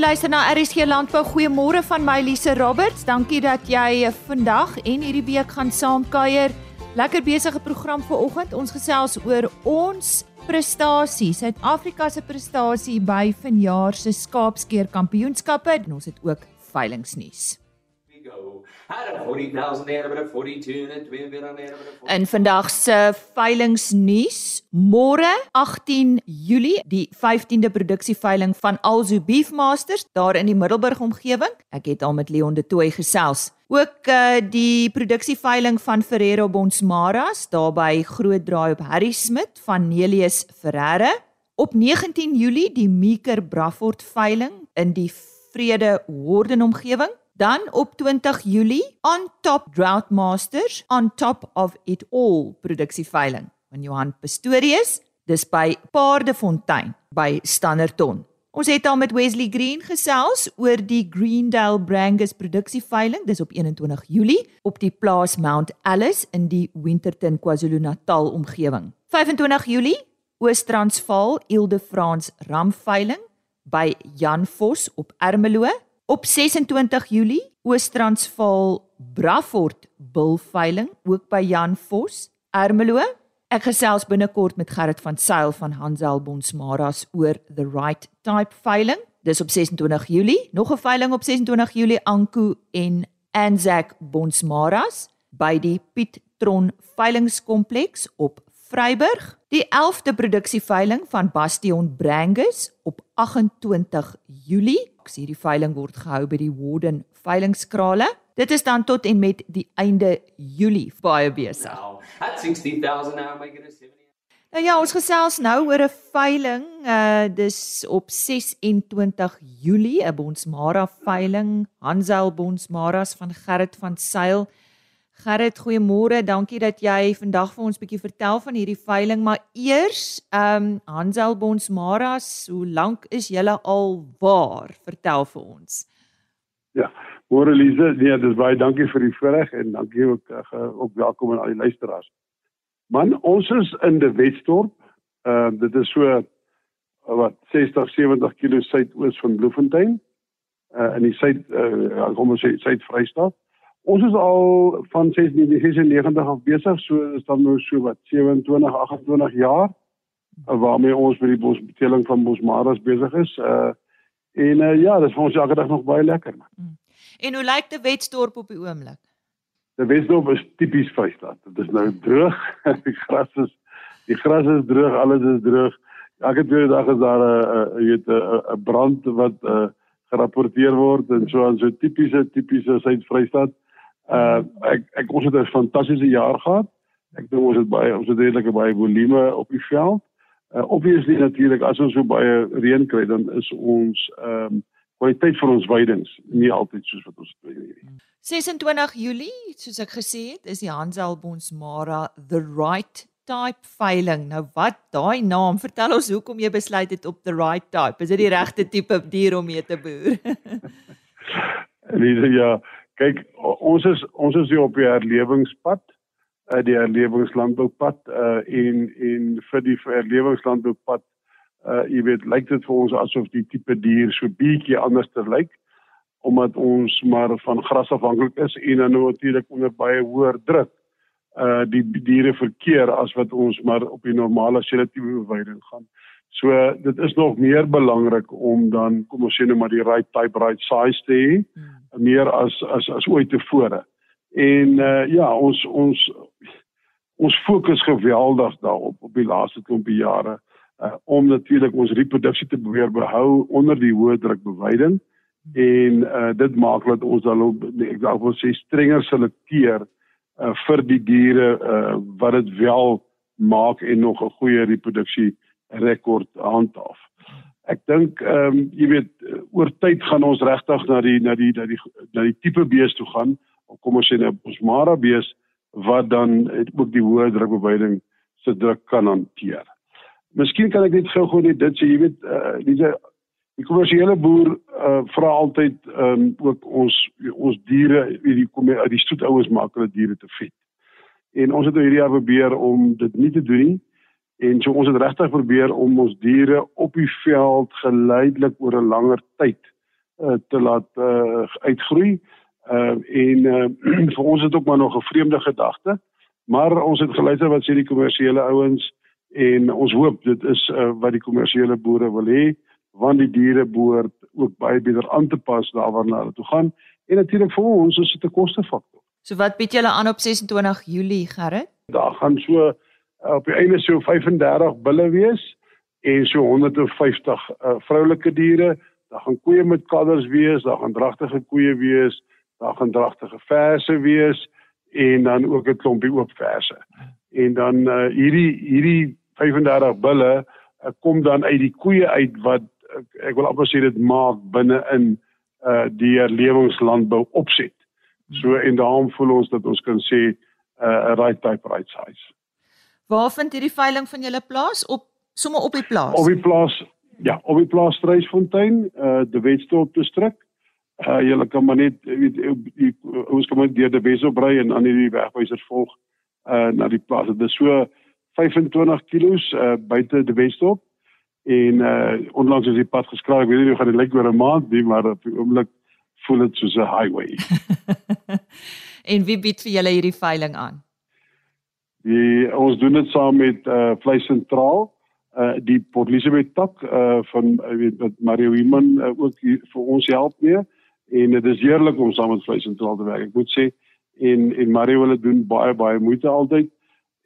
luister na RSG Landbou. Goeiemôre van my Lise Roberts. Dankie dat jy vandag en hierdie week gaan saamkuier. Lekker besige program vir oggend. Ons gesels oor ons prestasie, Suid-Afrika se prestasie by vanjaar se skaapskeer kampioenskappe en ons het ook veilingnuus. En vandag se veilingnuus, môre 18 Julie, die 15de produksieveiling van Alzu Beefmasters daar in die Middelburg omgewing. Ek het al met Leon de Tooy gesels. Ook uh, die produksieveiling van Ferrero Bonsmaras daar by Groot Draai op Harry Smit van Nelius Ferreira. Op 19 Julie die Meeker Braford veiling in die Vrede Horden omgewing. Dan op 20 Julie on top Drought Masters on top of it all produksieveiling van Johan Pastorius dis by Paardefontein by Standerton. Ons het al met Wesley Green gesels oor die Greendale Brangus produksieveiling dis op 21 Julie op die plaas Mount Alice in die Winterton KwaZulu-Natal omgewing. 25 Julie Oos-Transvaal Ilde Frans Ramveiling by Jan Vos op Ermelo Op 26 Julie Oos-Transvaal Brafort Bulveiling ook by Jan Vos, Ermelo. Ek gesels binnekort met Gerrit van Sail van Hansel Bonsmaras oor the right type veiling. Dis op 26 Julie. Nog 'n veiling op 26 Julie Anku en Anzac Bonsmaras by die Piet Tron veilingskompleks op Vryburg. Die 11de produksieveiling van Bastion Brangus op 28 Julie hierdie veiling word gehou by die Warden veilingskrale. Dit is dan tot en met die einde Julie baie besig. At 16000 now a 70. Nou ja, ons gesels nou oor 'n veiling, uh dis op 26 Julie, 'n Bonsmara veiling, Hansel Bonsmaras van Gerrit van Sail. Gerrit, goeiemôre. Dankie dat jy vandag vir ons 'n bietjie vertel van hierdie veiling, maar eers, ehm um, Hansel Bonsmaras, hoe lank is julle al waar? Vertel vir ons. Ja, môre Lize, nee, dis baie dankie vir die voorreg en dankie ook uh, ook welkom aan al die luisteraars. Man, ons is in die Wetstorp. Ehm uh, dit is so uh, wat 60 70 km suidoos van Bloemfontein. Uh in die suid uh kom ons sê Suid-Vrystaat. Ons is al van 1996 af besig, so is dan nou so wat 27, 28 jaar waarmee ons met die bosbeteling van Bosmaras besig is. Uh en uh, ja, dit is vir ons elke dag nog baie lekker. Man. Hmm. En hoe lyk die Wetsdorp op die oomblik? Die Wetsdorp is tipies Vrystaat. Dit is nou droog. die gras is die gras is droog, alles is droog. Elke tweede dag is daar 'n jy weet 'n brand wat uh gerapporteer word en so aan so tipiese tipiese Suid-Vrystaat. Uh ek ek ons het 'n fantastiese jaar gehad. Ek dink ons het baie ons het redelike baie volume op die veld. Uh obviously natuurlik as ons so baie reën kry dan is ons ehm um, kwaliteit vir ons weidings nie altyd soos wat ons wil hê. 26 Julie, soos ek gesê het, is die Hansel Bonsmara the right type veiling. Nou wat daai naam, vertel ons hoekom jy besluit het op the right type. Is dit die regte tipe dier om mee te boer? Nee, ja, kyk ons is ons is hier op die herlewingspad uh, die herlewingslandboupad uh, en en vir die herlewingslandboupad uh jy weet lyk dit vir ons asof die tipe dier so bietjie anders te lyk omdat ons maar van gras afhanklik is en dan nou natuurlik onder baie hoër druk uh die diere verkeer as wat ons maar op die normale selektiewe beweiding gaan. So dit is nog meer belangrik om dan kom ons sê nou maar die right type right size te hê. Hmm meer as as as ooit tevore. En uh ja, ons ons ons fokus geweldig daarop op die laaste klompie jare uh om natuurlik ons reproduksie te probeer behou onder die hoë druk beweiding en uh dit maak dat ons dan op ek dalk wil sê strenger selekteer uh vir die diere uh wat dit wel maak en nog 'n goeie reproduksie rekord handhaaf ek dink ehm um, jy weet oor tyd gaan ons regtig na die na die na die na die tipe bees toe gaan kom ons sê 'n bosmara bees wat dan ook die hoë drukbeweiding se druk kan hanteer. Miskien kan ek net gou gou net dit sê jy weet uh, diese die kommersiële boer uh, vra altyd ehm um, ook ons ons diere hierdie kom uit die stoetouers maak hulle diere te vet. En ons het nou hierdie jaar probeer om dit nie te doen nie En so ons het regtig probeer om ons diere op die veld geleidelik oor 'n langer tyd uh, te laat uh, uitgroei. Uh, en uh, vir ons dit ook maar nog 'n vreemde gedagte. Maar ons het geluister wat sê die kommersiële ouens en ons hoop dit is uh, wat die kommersiële boere wil hê want die diere behoort ook baie beter aan te pas daarwaarna hulle toe gaan en natuurlik vir ons is dit 'n kostefaktor. So wat bied julle aan op 26 Julie Gerrit? Daar gaan so op die einde so 35 bulle wees en so 150 uh, vroulike diere. Daar gaan koeie met kadders wees, daar gaan dragtige koeie wees, daar gaan dragtige verse wees en dan ook 'n klompie oop verse. En dan uh, hierdie hierdie 35 bulle uh, kom dan uit die koeie uit wat uh, ek wil amper sê dit maak binne in uh die herlewingslandbou opset. So en daarom voel ons dat ons kan sê 'n uh, right type right size. Waar vind hierdie veiling van julle plaas op sommer op die plaas? Op die plaas. Ja, op die plaas Strysfontein, uh die Westdorp distrik. Uh julle kan maar net weet ons kom net deur die Wesop ry en aan hierdie wegwysers volg uh na die plaas. Dit is so 25 km uh buite die Westdorp en uh onlangs is die pad geskraak. Ek weet nie hoe gaan dit lyk oor 'n maand nie, maar op die oomblik voel dit soos 'n highway. en wie bied vir julle hierdie veiling aan? Die ons doen dit saam met uh Vleis Sentraal, uh die Port Elizabeth tak uh van uh, weet wat Mario Human uh, ook hier vir ons help mee en dit is heerlik om saam met Vleis Sentraal te werk. Ek moet sê en en Mario dit doen baie baie moeite altyd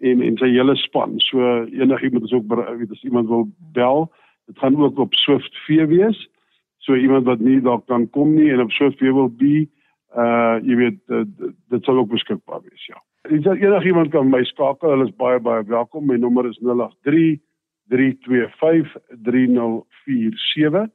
en en sy hele span. So enigiemand is ook weet as iemand wil bel, dit gaan ook op Swift V wees. So iemand wat nie daar kan kom nie en op Swift V wil be uh jy weet uh, dit sal ook beskikbaar wees, ja. Dis enige iemand kan my skakel. Hulle is baie baie welkom. My nommer is 083 325 3047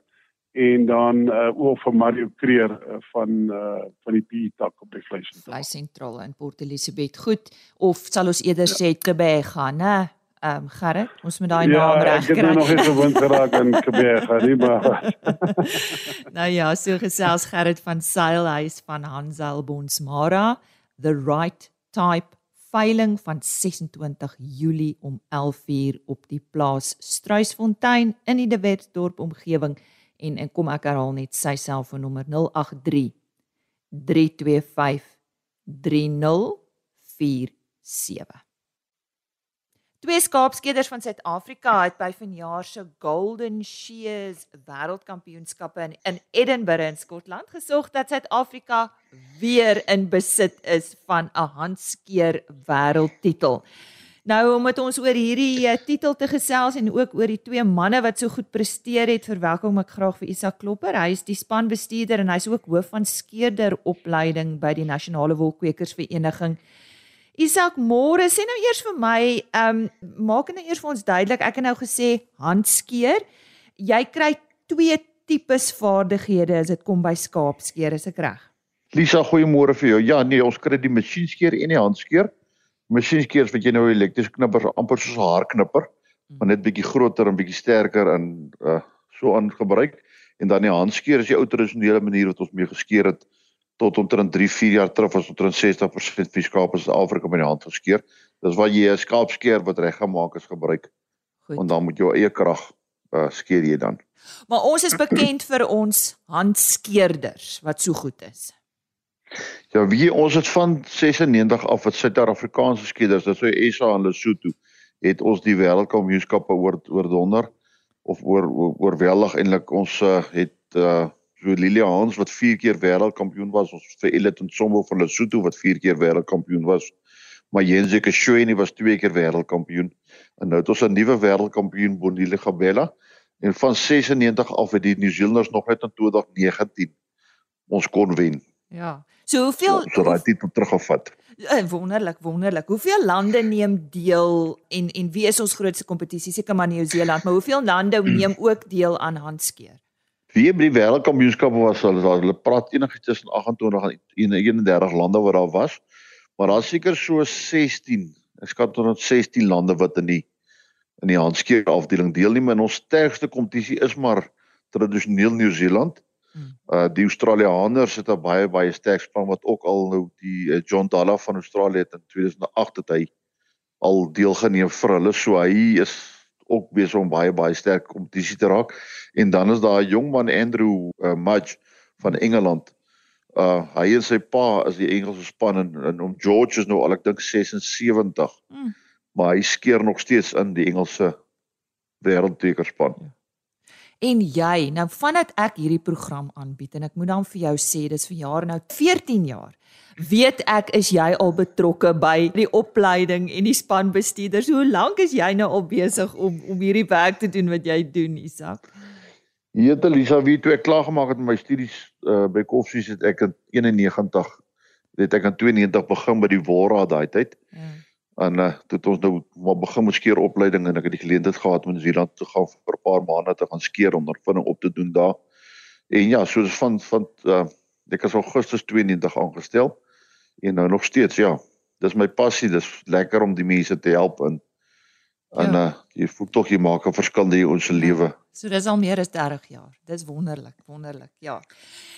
en dan uh ook vir Mario Kreer uh, van uh van die PE tak op die vleis. Vleis sentraal in Port Elizabeth. Goed. Of sal ons eerder ja. sê Kebega, né? Ehm um, Gerrit, ons moet daai ja, naam reg kry. Ja, ek het nog nie gewond geraak aan Kebega nie, maar Nou ja, so gesels Gerrit van Seilhuis van Hansel Bonsmara, the right type veiling van 26 Julie om 11:00 op die plaas Struisfontein in die De Wetdorp omgewing en en kom ek herhaal net sy selfoonnommer 083 325 3047 Twee skaapskeders van Suid-Afrika het by vanjaar se Golden Shears Wêreldkampioenskappe in, in Edinburgh in Skotland gesorg dat Suid-Afrika weer in besit is van 'n handskeer wêreldtitel. Nou omdat ons oor hierdie uh, titel te gesels en ook oor die twee manne wat so goed presteer het, verwelkom ek graag vir Isak Klopper. Hy is die spanbestuurder en hy's ook hoof van skeerder opleiding by die Nasionale Wolkwekersvereniging. Isak, môre sê nou eers vir my, ehm um, maak nou eers vir ons duidelik, ek het nou gesê handskeer. Jy kry twee tipes vaardighede as dit kom by skaapskeer, is ek reg? Lisa, goeiemôre vir jou. Ja, nee, ons kry die masjienskeer en die handskeer. Masjienskeer is wat jy nou elektries knipper amper soos 'n haarknipper, maar net bietjie groter en bietjie sterker en uh so aangebruik. En dan die handskeer is die ou tradisionele manier wat ons mee geskeer het tot omtrent 3, 4 jaar terug was omtrent 60% van skape in Suid-Afrika met die hand geskeer. Dis waar jy 'n skaapskeer wat reg gemaak is gebruik. Goed. En dan moet jy eie krag uh, skeer jy dan. Maar ons is bekend vir ons handskeerders wat so goed is. Ja, wie ons het van 96 af wat Suid-Afrikaanse skeerders, dit sou SA en Lesotho, het ons die wêreldkampioenskappe oor oordonder of oor oorweldig eintlik ons uh, het uh, so Lilia Hans wat 4 keer wêreldkampioen was, ons vir Elit en Sombo van Lesotho wat 4 keer wêreldkampioen was. Maar Jensek Shweni was 2 keer wêreldkampioen. En nou het ons 'n nuwe wêreldkampioen Bonile Gabella en van 96 af het die New Zealanders nog net in 2019 ons kon wen. Ja. So hoeveel so, so daai titel teruggevat. Eh, wonderlik, wonderlik. Hoeveel lande neem deel en en wie is ons grootste kompetisie? Seker maar Nieu-Seeland, maar hoeveel lande neem ook deel aan handskeer? Wie by die wêreldkampioenskappe was hulle daar hulle praat enigiets tussen 28 en 31 lande wat daar was. Maar daar seker so 16. Ek skat tot 16 lande wat in die in die handskeer afdeling deelneem en ons sterkste kompetisie is maar tradisioneel Nieu-Seeland. Hmm. Uh die Australiërs het 'n baie baie sterk span wat ook al nou die uh, John Dalla van Australië het in 2008 het hy al deelgeneem vir hulle. So hy is ook besig om baie baie sterk kompetisie te raak. En dan is daar 'n jong man Andrew uh, Mudge van Engeland. Uh hy en sy pa is die Engelse span en, en om George is nou al ek dink 76. Mm. Maar hy skeer nog steeds in die Engelse wêreldbekerspan. Ja. En jy, nou vandat ek hierdie program aanbied en ek moet dan vir jou sê dis vir jaar nou 14 jaar. Weet ek is jy al betrokke by die opleiding en die spanbestuurders. Hoe lank is jy nou al besig om om hierdie werk te doen wat jy doen, Isak? Hier het Elisa wie toe ek klaar gemaak het met my studies uh, by Koffsies het ek in 91 het ek in 92 begin by die Wora daai tyd. Ja. En uh, toe het ons nou maar begin met skeer opleiding en ek het die geleentheid gehad om in Zeeland te gaan vir 'n paar maande te gaan skeer ondervinding op te doen daar. En ja, soos van van uh, ek is Augustus 92 aangestel en nou nog steeds ja. Dis my passie, dis lekker om die mense te help en en ja. uh, jy voel tog jy maak 'n verskil in ons lewe. Ja. So dis al meer as 30 jaar. Dis wonderlik, wonderlik. Ja.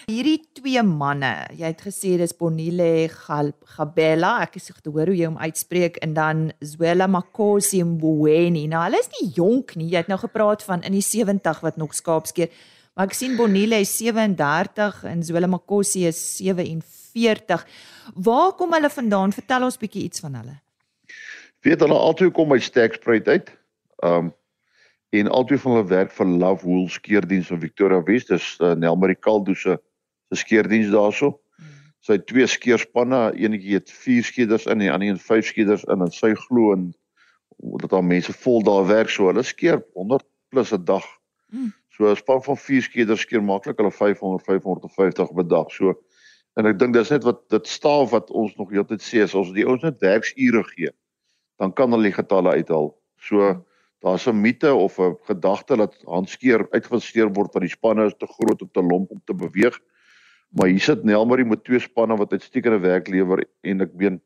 Hierdie twee manne, jy het gesê dis Bonile Gabela, ek is te hoor hoe jy hom uitspreek en dan Zwela Makosi Mbweni. Nou, hulle is nie jonk nie. Jy het nou gepraat van in die 70 wat nog skaapskeer. Maar ek sien Bonile is 37 en Zwela Makosi is 47. Waar kom hulle vandaan? Vertel ons bietjie iets van hulle. Weet hulle altyd kom by Sterkspruit uit. Um en albei van hulle werk vir Love Wool skeerdiens in Victoria West dis uh, Nelmarie Kaldo se se skeerdiens daarso. Hmm. Sy het twee skeerspanne, eenetjie het 4 skeders in en die ander een 5 skeders in en sy glo en dat daar mense vol daar werk so hulle skeer 100 plus 'n dag. Hmm. So 'n span van 4 skeders skeer maklik hulle 500 550 per dag. So en ek dink dis net wat dit staaf wat ons nog heeltyd sê is ons die ouens net werksure gee dan kan hulle die getalle uithaal. So daar's 'n mite of 'n gedagte dat handskeer uitgefaseer word want die spanne is te groot of te lomp om te beweeg. Maar hier sit Nelmarie met twee spanne wat uitstekende werk lewer en ek meen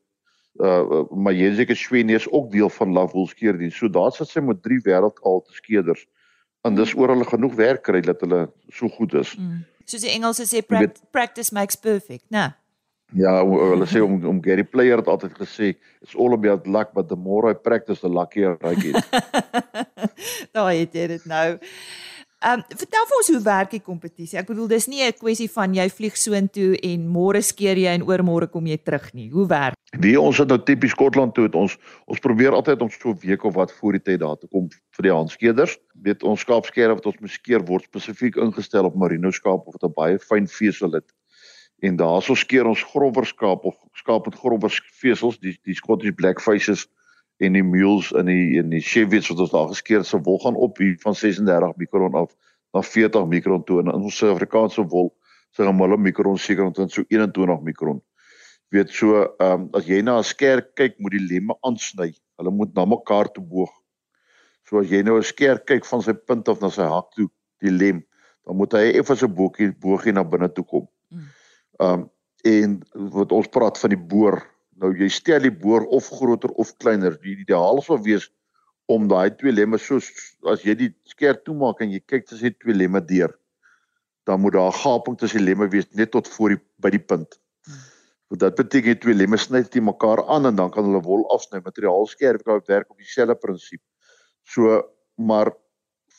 uh maar Jessica Sweeney is ook deel van Lavul skeerdiens. So daar sit sy met drie wêreldkalte skeerders. En dis oor hulle genoeg werk kry dat hulle so goed is. Mm. Soos die Engelse sê practice makes perfect, né? Nah. Ja, hulle sê om om Gary Player het altyd gesê it's all about luck but the more I practice the luckier I get. nou het jy dit nou. Ehm um, vertel vir ons hoe werk die kompetisie? Ek bedoel dis nie 'n kwessie van jy vlieg soontoe en môre skeer jy en oormôre kom jy terug nie. Hoe werk? Wie ons het nou tipies Skotland toe het ons ons probeer altyd om so 'n week of wat voor die tyd daar te kom vir die handskeerders. Weet ons skaapskeer wat ons moet skeer word spesifiek ingestel op merino skaap of wat 'n baie fyn vesel het en daarso skeer ons grower skaap of skaap met grower vesels die die Scottish black faces en die mules in die in die Chevys wat ons daar geskeer se wol gaan op hier van 36 mikron af na 40 mikron toe en in ons Suid-Afrikaanse wol se gemiddelde mikron seker omtrent so 21 mikron. Weet so, um, as jy na 'n skeer kyk, moet die lemme aansny. Hulle moet na mekaar toe boog. So as jy nou 'n skeer kyk van sy punt af na sy hak toe, die lem, dan moet hy effens 'n boekie boogie na binne toe kom. Mm. Um en wat ons praat van die boor. Nou jy stel die boor of groter of kleiner. Die ideaal sou wees om daai twee lemme soos as jy die skerp toemaak en jy kyk tussen die twee lemme deur, dan moet daar 'n gaping tussen die lemme wees net tot voor die by die punt. Hmm. Want dit beteken twee lemme sny dit mekaar aan en dan kan hulle wol afsny. Materiaal skerp kan werk op dieselfde prinsip. So maar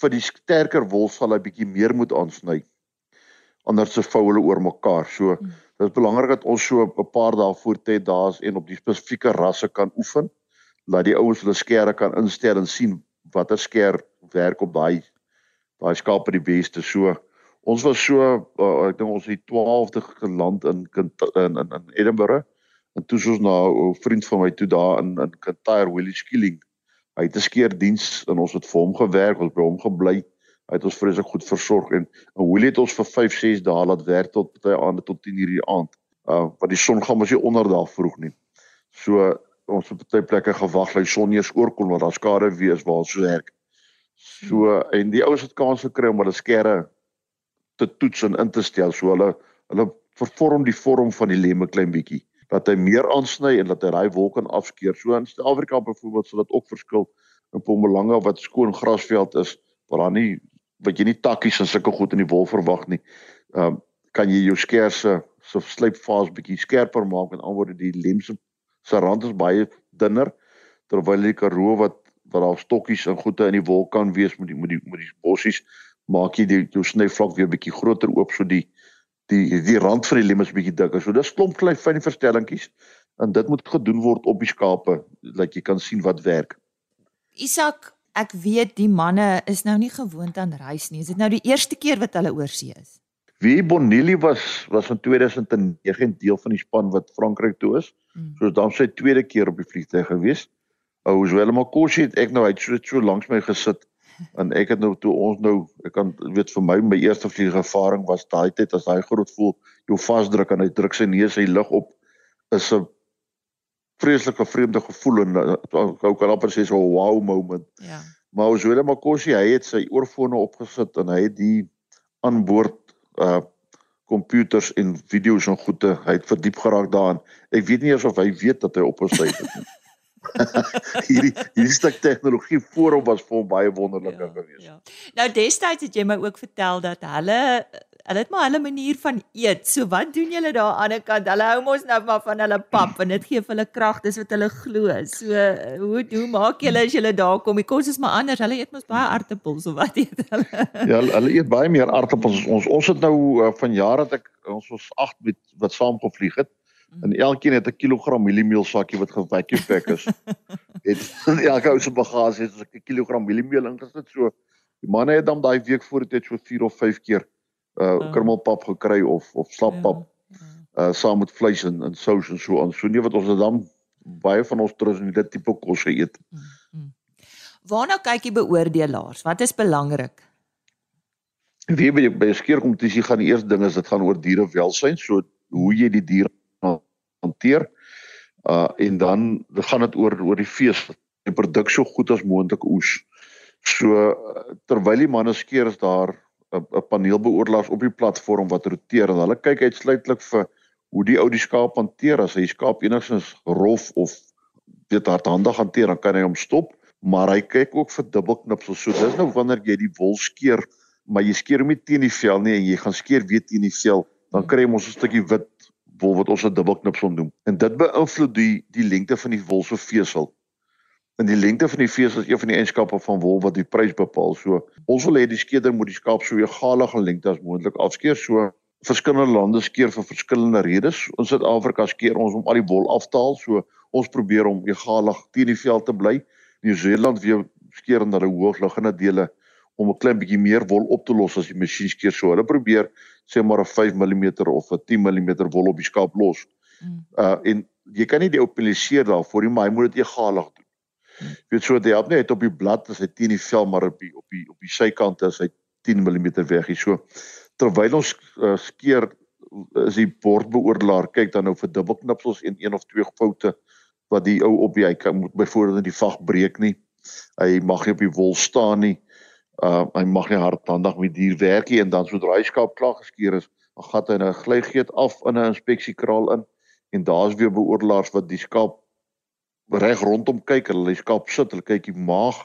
vir die sterker wol sal hy bietjie meer moet aansny anders se vou hulle oor mekaar. So hmm. dit is belangrik dat ons so 'n paar dae voor tyd daar's en op die spesifieke rasse kan oefen dat die ouens hulle skere kan instel en sien watter sker werk op daai daai skape die beste. So ons was so uh, ek dink ons het die 12de geland in in in, in Edinburgh en toe soos na 'n vriend van my toe daar in in Kintyre Willie Skilling. Hy het 'n skeerdiens en ons het vir hom gewerk, ons by hom gebly. Hy het ons vreeslik goed versorg en en hoe het ons vir 5, 6 dae laat werk tot party aande tot 10 uur die aand. Uh want die son gaan mos nie onder daag vroeg nie. So ons het party plekke gewag dat die son eers oorkom want daar skare wees waar ons werk. So en die ouens het kans gekry om hulle skere te toets en in te stel. So hulle hulle vervorm die vorm van die lemme klein bietjie dat hy meer aansny en dat hy daai wolk kan afskeer. So in Suid-Afrika byvoorbeeld sal dit ook verskil in Mpumalanga wat skoon grasveld is waar daar nie wat jy nie takkies en sulke goed in die wol verwag nie. Ehm um, kan jy jou skerse so slypfase bietjie skerper maak met anderwoorde die lemse se rand is baie dunner terwyl die karoo wat wat daar stokkies en goede in die wol kan wees met die met die met die bossies maak jy die jou snyvlak weer bietjie groter oop so die die die rand van die lem is bietjie dikker. So dis klomp klein fyn verstellingkies en dit moet gedoen word op die skape dat jy kan sien wat werk. Isak, ek weet die manne is nou nie gewoond aan reis nie. Is dit nou die eerste keer wat hulle oorsee is? Wie Bonelli was was in 2009 deel van die span wat Frankryk toe is. Hmm. So dan sy tweede keer op die vliegtuig gewees. Ou Joel Makosi het ek nou uit so so langs my gesit en ek het nou toe ons nou ek kan weet vir my my eerste vliegervaring was daai tyd as daai groot voel jou vasdruk en hy druk sy neus hy lig op is 'n vreeslike vreemde gevoel en ou kan amper sê so 'n wow moment. Ja. Maar ons hoor maar Kosie, hy het sy oorfone opgesit en hy het die aanboord uh komputers en video's en goede, hy het verdiep geraak daarin. Ek weet nie eers of hy weet dat hy opgesluit het nie. hierdie hierdie stuk tegnologie voorop was vir hom baie wonderlik ja, geweest. Ja. Nou destyds het jy my ook vertel dat hulle hulle het maar hulle manier van eet. So wat doen julle daar aan die ander kant? Hulle hou mos nou maar van hulle pap en dit gee vir hulle krag, dis wat hulle glo. So hoe hoe maak julle as julle daar kom? Die kos is maar anders. Hulle eet mos baie aartappels of wat eet hulle? ja, hulle eet baie meer aartappels as ons. Ons het nou uh, van jare dat ek ons was 8 met wat saam gevlieg het. En elkeen het 'n kilogram mieliemeel sakkie wat gevacuum pack is. het elke ou se bagasie het 'n kilogram mieliemeel ingesit. So die manne het dan daai week voor dit so 4 of 5 keer uh oh. krummelpap gekry of of slappap. Ja, ja. Uh saam met vleis en en sous en so aan. So nee wat ons dan baie van ons trous in dit tipe kos eet. Mm, mm. Waarna kyk die beoordelaars? Wat is belangrik? Wie by by 'n skeerkompetisie gaan die eerste ding is dit gaan oor dierewelsyn, so hoe jy die dier hanteer. Uh en dan gaan dit oor oor die fees, die produk so goed as moontlik oes. So terwyl die manne skeer is daar 'n 'n paneel beoordelaars op die platform wat roteer en hulle kyk uitsluitlik vir hoe die ou die skaap hanteer as hy skaap enigstens rof of weet hardhandig hanteer dan kan hy hom stop maar hy kyk ook vir dubbelknipsels so dis nou wanneer jy die wol skeer maar jy skeer hom nie teen die vel nie en jy gaan skeer weer teen die vel dan kry jy mos 'n stukkie wit wol wat ons 'n dubbelknipsel noem. En dit beïnvloed die die lengte van die wol se vesel. En die lengte van die vesel is een van die eienskappe van wol wat die prys bepaal. So ons wil hê die skeder moet die skaap so egalige lengte as moontlik afskeer. So verskillende lande skeer vir verskillende redes. In Suid-Afrika skeer ons om al die wol af te haal. So ons probeer om egalig teen die vel te bly. Nieu-Seeland weer skeer in hulle hoogliggende dele om 'n klein bietjie meer wol op te los as die masjien skeer so. Hulle probeer sê maar 'n 5 mm of 'n 10 mm wol op die skaap los. Mm. Uh en jy kan nie die optimiseer daarvoor nie, maar jy moet dit egalig Jy weet so dit help net op die blad as hy teen die vel maar op die op die op die sykante as hy 10 mm weg is. So terwyl ons uh, skeer is die bordbeoordelaar kyk dan nou vir dubbelknipsels en een of twee foute wat die ou op die hy kan moet byvoorbeeld in die vag breek nie. Hy mag nie op die wol staan nie uh hy mag nie hardhandig met dier werk nie en dan sodra hy skaap klaar geskeer is, dan gaan hy 'n glygeet af in 'n inspeksiekraal in en daar's weer beoordelaars wat die skaap reg rondom kyk, hulle die skaap sit, hulle kyk die maag,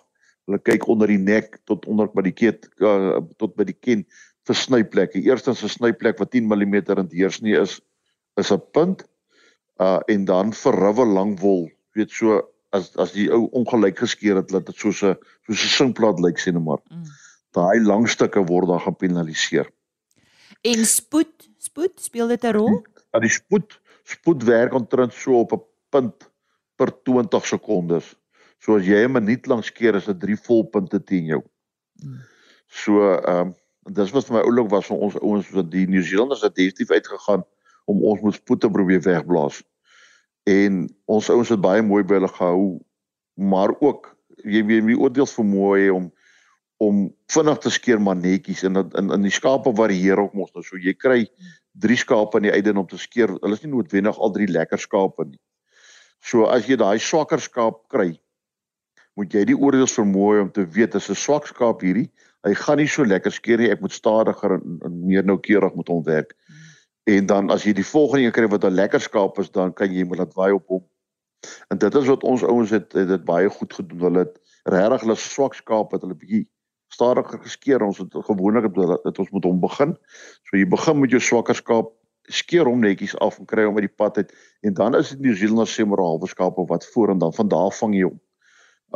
hulle kyk onder die nek tot onder by die keet uh, tot by die kin vir snyplekke. Eerstens 'n snyplek wat 10 mm in deursnee is, is 'n punt uh en dan vir ruwe lang wol, weet so as as die ou ongelyk geskeer het dat dit soos 'n soos 'n singplaat lyk sien maar. Mm. Daai lang stukke word dan gepenaliseer. En spoed, spoed speel dit 'n rol? Ja, die spoed spoed werk omtrent so op 'n punt per 20 sekondes. So as jy 'n minuut lank skeer is dit 3 volpunte teen jou. Mm. So ehm um, dis wat vir my oulik was vir ons ouens wat die Nieu-Seelanders het definitief uitgegaan om ons moet spoed te probeer wegblaas en ons ouens het baie mooi by hulle gehou maar ook jy weet wie oordeels vermooi om om vinnig te skeer maar netjies en in in die skape varieer ook mos nou so jy kry drie skape in die einde om te skeer hulle is nie noodwendig al drie lekker skape nie so as jy daai swakker skaap kry moet jy die oordeels vermooi om te weet as 'n swak skaap hierdie hy gaan nie so lekker skeer nie ek moet stadiger en, en meer noukeurig moet hom werk hmm. En dan as jy die volgende een kry wat 'n lekker skaap is, dan kan jy moet laat waai op hom. En dit is wat ons ouens het, het dit baie goed gedoen. Hulle het regtig hulle swak skaap het hulle bietjie stadiger geskeer. Ons het gewoonlik het, het ons moet hom begin. So jy begin met jou swakker skaap, skeer hom netjies af en kry hom uit die pad uit en dan is dit New Zealand se maar halwe skaap of wat voor en dan van daar vang jy hom.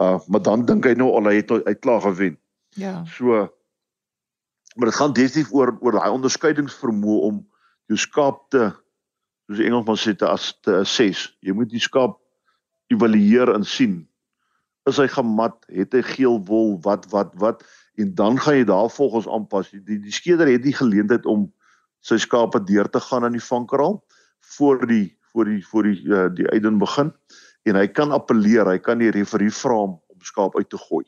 Uh maar dan dink hy nou al hy het hy klaar gewen. Ja. So maar dit gaan definitief oor oor daai onderskeidingsvermoë om jou skaap te soos die Engelsman sê te as te assess. Jy moet die skaap evalueer en sien is hy gemat, het hy geel wol, wat wat wat en dan gaan jy daarvolgens aanpas. Die die skeder het die geleentheid om sy skape deur te gaan in die vankraal voor die voor die voor die uh, die uitdien begin en hy kan appeleer, hy kan die referee vra om om skaap uit te gooi.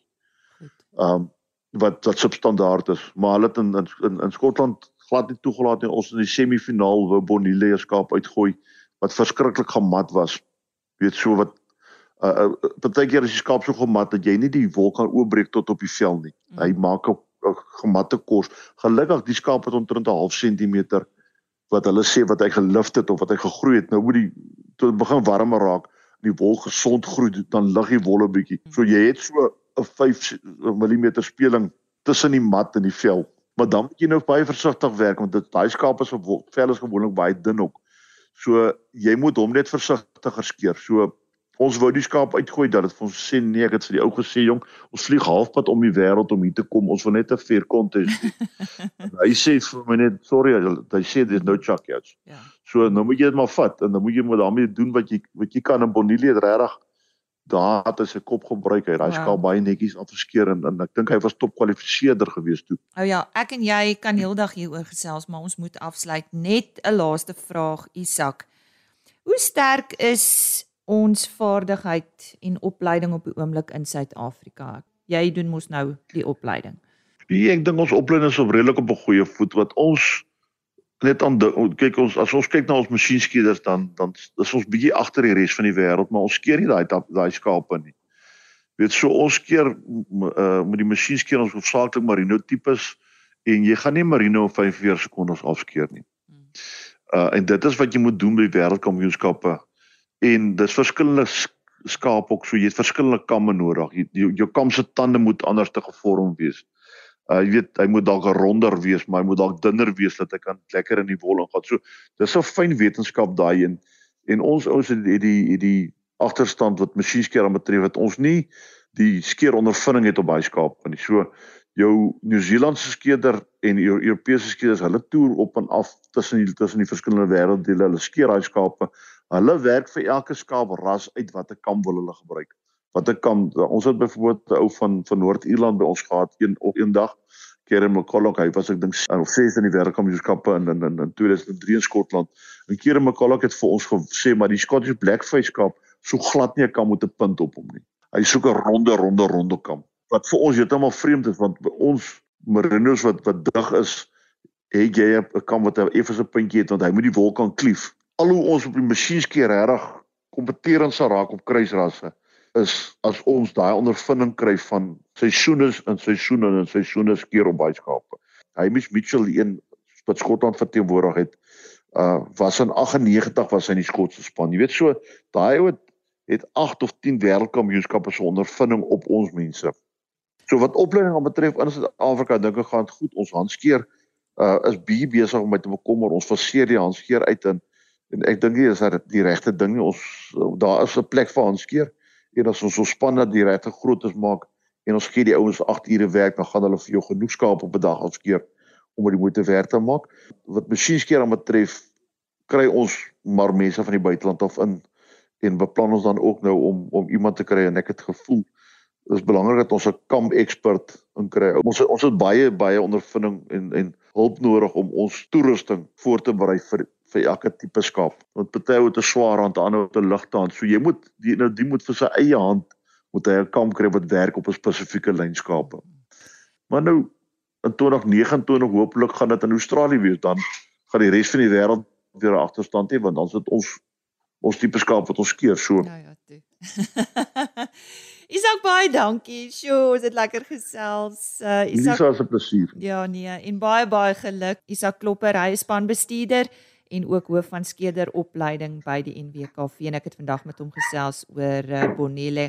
Um wat wat substandaard is, maar hulle het in in in Skotland glad nie toegelaat nie. Ons in die semifinaal wou Bonnie skaap uitgooi wat verskriklik gemat was. Weet so wat uh, uh partykeer as die skaap so gemat dat jy nie die wol kan oopbreek tot op die vel nie. Mm. Hy maak 'n gematte kos. Gelukkig die skaap het omtrent 'n half sentimeter wat hulle sê wat hy gelift het of wat hy gegroei het. Nou moet die tot begin warmer raak, die wol gesond groei, dan lig die wol 'n bietjie. So jy het so 'n 5 mm speling tussen die mat en die vel. Maar dan moet jy nou baie versigtig werk want dit daai skaap op vel is gewoonlik baie dun ook. So jy moet hom net versigtiger skeer. So ons wou die skaap uitgooi dat dit vir ons sê nee, ek het vir die ou gesê jong, ons vlieg halfpad om die wêreld om hier te kom. Ons wil net 'n fair contest hê. hy sê vir my net sorry, hy sê there's no chuck yet. Ja. So nou moet jy dit maar vat en dan moet jy maar daarmee doen wat jy wat jy kan in Bonnie het regtig daar het hy sy kop gebruik. Hy daai wow. skaap baie netjies afgeskeer en, en ek dink hy was top kwalifiseerder gewees toe. O oh ja, ek en jy kan heeldag hieroor gesels, maar ons moet afsluit. Net 'n laaste vraag, Isak. Hoe sterk is ons vaardigheid en opleiding op die oomblik in Suid-Afrika. Jy doen mos nou die opleiding. Ja, ek dink ons opleiding is op redelik op 'n goeie voet wat ons net aan kyk ons as ons kyk na ons masjienskeerders dan dan is ons bietjie agter die res van die wêreld, maar ons skeer nie daai daai skape nie. Weet so ons skeer uh, met die masjienskeer ons hoofsaaklik marino tipes en jy gaan nie marino in 45 sekondes afskeer nie. Uh en dit is wat jy moet doen by wêreldkampioenskappe en dis verskillende skaap ook so jy het verskillende kamme nodig. Jy, jou, jou kam se tande moet anders te gevorm wees. Uh jy weet hy moet dalk ronder wees, maar hy moet dalk dunner wees dat hy kan lekker in die wol ingaan. So dis 'n fyn wetenskap daai en en ons ouens het die die die agterstand wat masjienskeer betref wat ons nie die skeer ondervinding het op baie skaap nie. So jou Nieu-Seelandse skeerder en jou Europese skeerders, hulle toer op en af tussen die tussen die verskillende wêrelddele. Hulle skeer daai skape Hulle werk vir elke skaap ras uit watter kam wil hulle gebruik. Watter kam ons het byvoorbeeld 'n ou van van Noord-Ierland by ons gehad een op een dag Keren McCulloch hy was ek dink of ses in die wêreldkampioenskappe in in in 2003 in Skotland. En Keren McCulloch het vir ons gesê maar die Scottish Blackface skaap so glad nie 'n kam met 'n punt op hom nie. Hy soek 'n ronde ronde ronde kam. Wat vir ons heeltemal vreemd is want ons merinos wat wat dig is, het jy 'n kam wat 'n effense puntjie het want hy moet die wol kan klief al hoe ons op die masjienskeer regtig kompeterend sal raak op kruisrasse is as ons daai ondervinding kry van seisoene en seisoene en seisoene skeer op baie skape. Hamish Mitchell een wat Skotland verteenwoordig het, uh was in 98 was hy in die Skotse span. Jy weet so, daai ou het 8 of 10 wêreldkampioenskappe se ondervinding op ons mense. So wat opleiding aan betref in Suid-Afrika dink ek gaan goed. Ons handskeer uh is baie besig om met te bekommer. Ons verseer die handskeer uit in en ek dink nie is dat die regte ding nie. Ons daar is 'n plek vir ons keer. En as ons ons span dat die regte grootes maak en ons gee die ouens 8 ure werk dan gaan hulle vir jou genoeg skaap op 'n dag ons keer om dit moeite werd te maak. Wat masjienskeer aan betref kry ons maar mense van die buiteland af in. En beplan ons dan ook nou om om iemand te kry. En ek het gevoel dis belangrik dat ons 'n kamp ekspert in kry. Ons ons het baie baie ondervinding en en hulp nodig om ons toerusting voor te berei vir vir elke tipe skaap. Want party het 'n swaar hand, ander het 'n ligte hand. So jy moet die nou die moet vir sy eie hand moet hy 'n kamp kry wat werk op 'n spesifieke lyn skaape. Maar nou in 2029 hopelik gaan dit in Australië wees dan gaan die res van die wêreld weer agterstand hê want dan sit ons ons tipe skaap wat ons keer so. Ja ja, toe. Isak baie dankie. Sjoe, dit lekker gesels. Uh Isak Dis 'n plesier. Ja nee, en baie baie geluk. Isak Klopper, hy is spanbestuurder en ook hoof van skederopleiding by die NWKV en ek het vandag met hom gesels oor uh, Bonile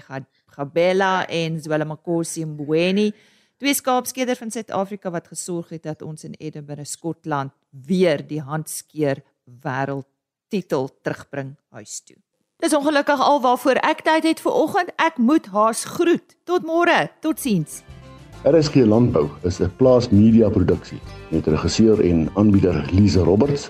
Gabella en Zwelamakosi Mbweni twee skaapskeders van Suid-Afrika wat gesorg het dat ons in Edinburgh Skotland weer die handskeer wêreldtitel terugbring huis toe. Dis ongelukkig alwaarvoor ek tyd het vir oggend. Ek moet haas groet. Tot môre. Totsiens. RSG Landbou is 'n plaas media produksie met regisseur en aanbieder Lize Roberts